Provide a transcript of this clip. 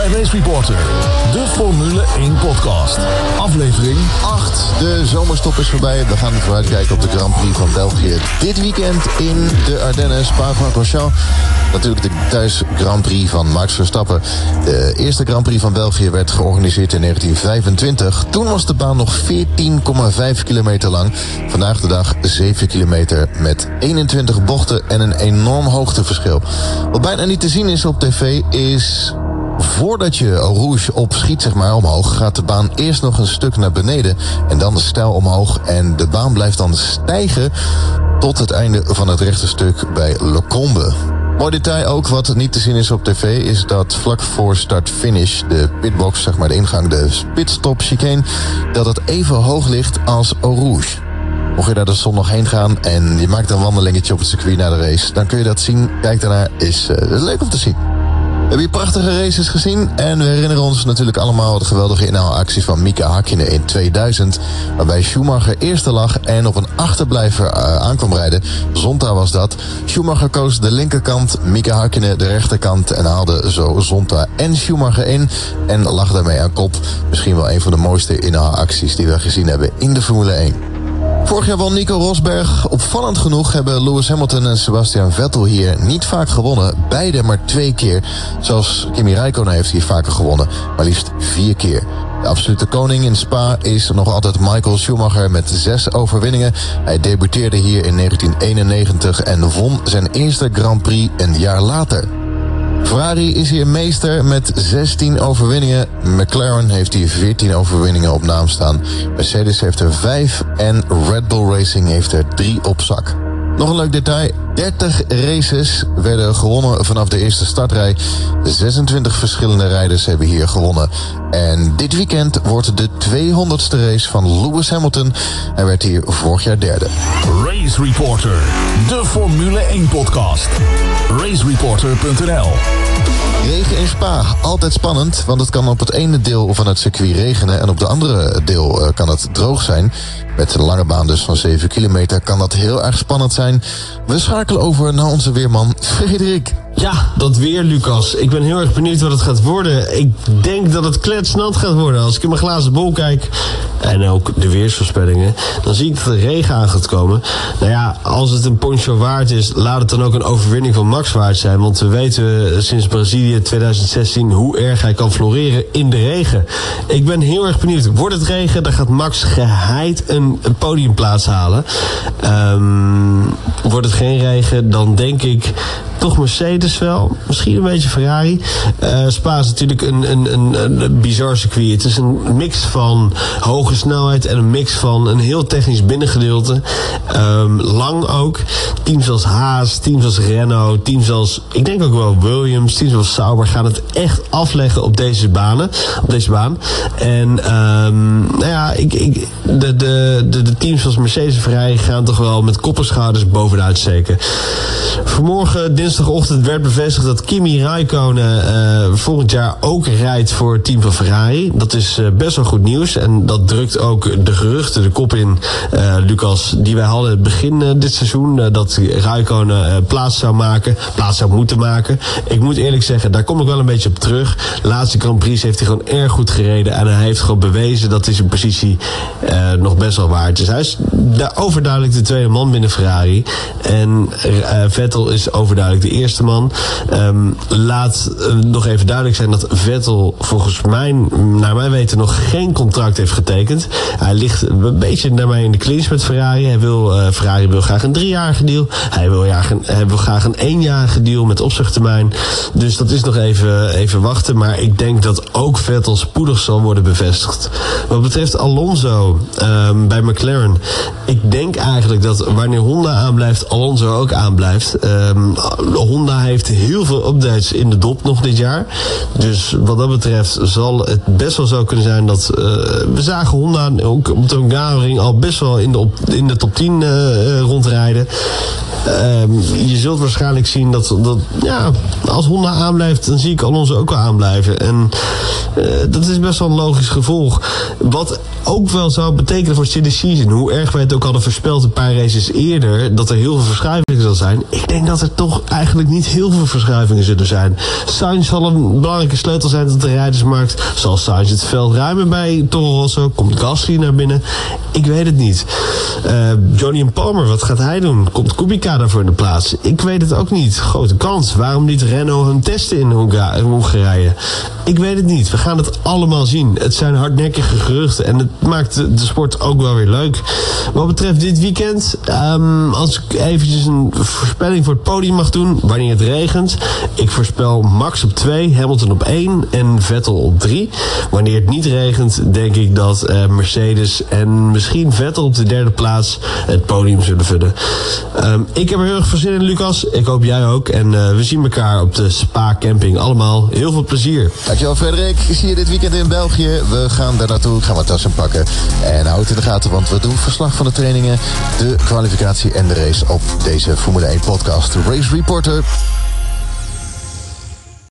bij Race Reporter, de Formule 1 podcast. Aflevering 8. De zomerstop is voorbij. We gaan vooruitkijken op de Grand Prix van België. Dit weekend in de Ardennen, Spa-Francorchamps. Natuurlijk de thuis Grand Prix van Max Verstappen. De eerste Grand Prix van België werd georganiseerd in 1925. Toen was de baan nog 14,5 kilometer lang. Vandaag de dag 7 kilometer met 21 bochten en een enorm hoogteverschil. Wat bijna niet te zien is op tv is voordat je Rouge opschiet, zeg maar, omhoog, gaat de baan eerst nog een stuk naar beneden en dan stijl omhoog. En de baan blijft dan stijgen tot het einde van het rechte stuk bij Le Combe. Mooi detail ook, wat niet te zien is op tv, is dat vlak voor start-finish de pitbox, zeg maar de ingang, de pitstop chicane, dat het even hoog ligt als Eau Rouge. Mocht je daar de zondag heen gaan en je maakt een wandelingetje op het circuit naar de race, dan kun je dat zien. Kijk daarnaar, is, is leuk om te zien. We hebben hier prachtige races gezien en we herinneren ons natuurlijk allemaal de geweldige inhaalactie van Mika Hakkinen in 2000. Waarbij Schumacher eerste lag en op een achterblijver uh, aankwam rijden. Zonta was dat. Schumacher koos de linkerkant, Mika Hakkinen de rechterkant en haalde zo Zonta en Schumacher in. En lag daarmee aan kop. Misschien wel een van de mooiste inhaalacties die we gezien hebben in de Formule 1. Vorig jaar won Nico Rosberg. Opvallend genoeg hebben Lewis Hamilton en Sebastian Vettel hier niet vaak gewonnen. Beide maar twee keer. Zoals Kimi Räikkönen heeft hier vaker gewonnen. Maar liefst vier keer. De absolute koning in Spa is nog altijd Michael Schumacher met zes overwinningen. Hij debuteerde hier in 1991 en won zijn eerste Grand Prix een jaar later. Ferrari is hier meester met 16 overwinningen. McLaren heeft hier 14 overwinningen op naam staan. Mercedes heeft er 5 en Red Bull Racing heeft er 3 op zak. Nog een leuk detail. 30 races werden gewonnen vanaf de eerste startrij. 26 verschillende rijders hebben hier gewonnen. En dit weekend wordt de 200ste race van Lewis Hamilton. Hij werd hier vorig jaar derde. Race Reporter, de Formule 1 podcast. Racereporter.nl Regen in Spa, altijd spannend, want het kan op het ene deel van het circuit regenen en op de andere deel uh, kan het droog zijn. Met een lange baan dus van 7 kilometer kan dat heel erg spannend zijn. We over naar onze weerman Frederik. Ja, dat weer, Lucas. Ik ben heel erg benieuwd wat het gaat worden. Ik denk dat het kletsnat gaat worden. Als ik in mijn glazen bol kijk, en ook de weersvoorspellingen, dan zie ik dat er regen aan gaat komen. Nou ja, als het een poncho waard is, laat het dan ook een overwinning van Max waard zijn. Want we weten sinds Brazilië 2016 hoe erg hij kan floreren in de regen. Ik ben heel erg benieuwd. Wordt het regen, dan gaat Max geheid een, podiumplaats halen. Um, wordt het geen regen, dan denk ik toch Mercedes wel. Misschien een beetje Ferrari. Uh, Spa is natuurlijk een, een, een, bizar circuit. Het is een mix van hoge snelheid en een mix van een heel technisch binnengedeelte. Um, lang ook. Teams als Haas, teams als Renault, teams als, ik denk ook wel Williams, teams als Sauber gaan het echt afleggen op deze banen. Op deze baan. En um, nou ja, ik, ik, de, de, de, teams zoals Mercedes en Ferrari gaan toch wel met kopperschouders bovenuit steken. Vanmorgen, dinsdagochtend, werd bevestigd dat Kimi Räikkönen uh, volgend jaar ook rijdt voor het team van Ferrari. Dat is uh, best wel goed nieuws. En dat drukt ook de geruchten de kop in, uh, Lucas, die wij hadden begin dit seizoen. dat Räikkönen plaats zou maken, plaats zou moeten maken. Ik moet eerlijk zeggen, daar kom ik wel een beetje op terug. De laatste Grand Prix heeft hij gewoon erg goed gereden. En hij heeft gewoon bewezen dat hij zijn positie nog best wel waard is. Hij is overduidelijk de tweede man binnen Ferrari. En Vettel is overduidelijk de eerste man. Um, laat nog even duidelijk zijn dat Vettel volgens mij, naar mijn weten, nog geen contract heeft getekend. Hij ligt een beetje naar mij in de clinch met Ferrari. Hij wil, Ferrari wil graag een driejarige deal. Hij wil, graag een eenjarige deal met opzichttermijn. Dus dat is nog even, even wachten. Maar ik denk dat ook Vettel spoedig zal worden bevestigd. Wat betreft Alonso um, bij McLaren. Ik denk eigenlijk dat wanneer Honda aanblijft, Alonso ook aanblijft. Um, Honda heeft heel veel updates in de dop nog dit jaar. Dus wat dat betreft zal het best wel zo kunnen zijn dat... Uh, we zagen Honda ook op de Hungaroring al best wel in de, in de top 10 uh, rondrijden. Ehm, je zult waarschijnlijk zien dat, dat ja, als Honda aanblijft, dan zie ik Alonso ook wel aanblijven. En uh, dat is best wel een logisch gevolg. Wat ook wel zou betekenen voor City Season, hoe erg wij het ook hadden voorspeld een paar races eerder, dat er heel veel verschuivingen zal zijn. Ik denk dat er toch eigenlijk niet heel veel verschuivingen zullen zijn. Sainz zal een belangrijke sleutel zijn tot de rijdersmarkt. Zal Sainz het veld ruimen bij Toro Rosso? Komt Gasly naar binnen? Ik weet het niet. Uh, Johnny en Palmer, wat gaat hij doen? Komt Kubica daarvoor in de plaats? Ik weet het ook niet. Grote kans. Waarom niet Renault hun testen in Hongarije? Ik weet het niet. We gaan het allemaal zien. Het zijn hardnekkige geruchten en het maakt de sport ook wel weer leuk. Wat betreft dit weekend, um, als ik eventjes een voorspelling voor het podium mag doen, wanneer het regent. Ik voorspel Max op 2, Hamilton op 1 en Vettel op 3. Wanneer het niet regent, denk ik dat uh, Mercedes en misschien Vettel op de derde plaats het podium zullen vullen. Um, ik heb er heel erg veel zin in, Lucas. Ik hoop jij ook. En uh, we zien elkaar op de Spa Camping. Allemaal heel veel plezier. Dankjewel, Frederik. Ik zie je dit weekend in België. We gaan daar naartoe. Gaan we tassen pakken. En houd in de gaten, want we doen verslag van de trainingen, de kwalificatie en de race op deze Formule 1 podcast. Race Reporter.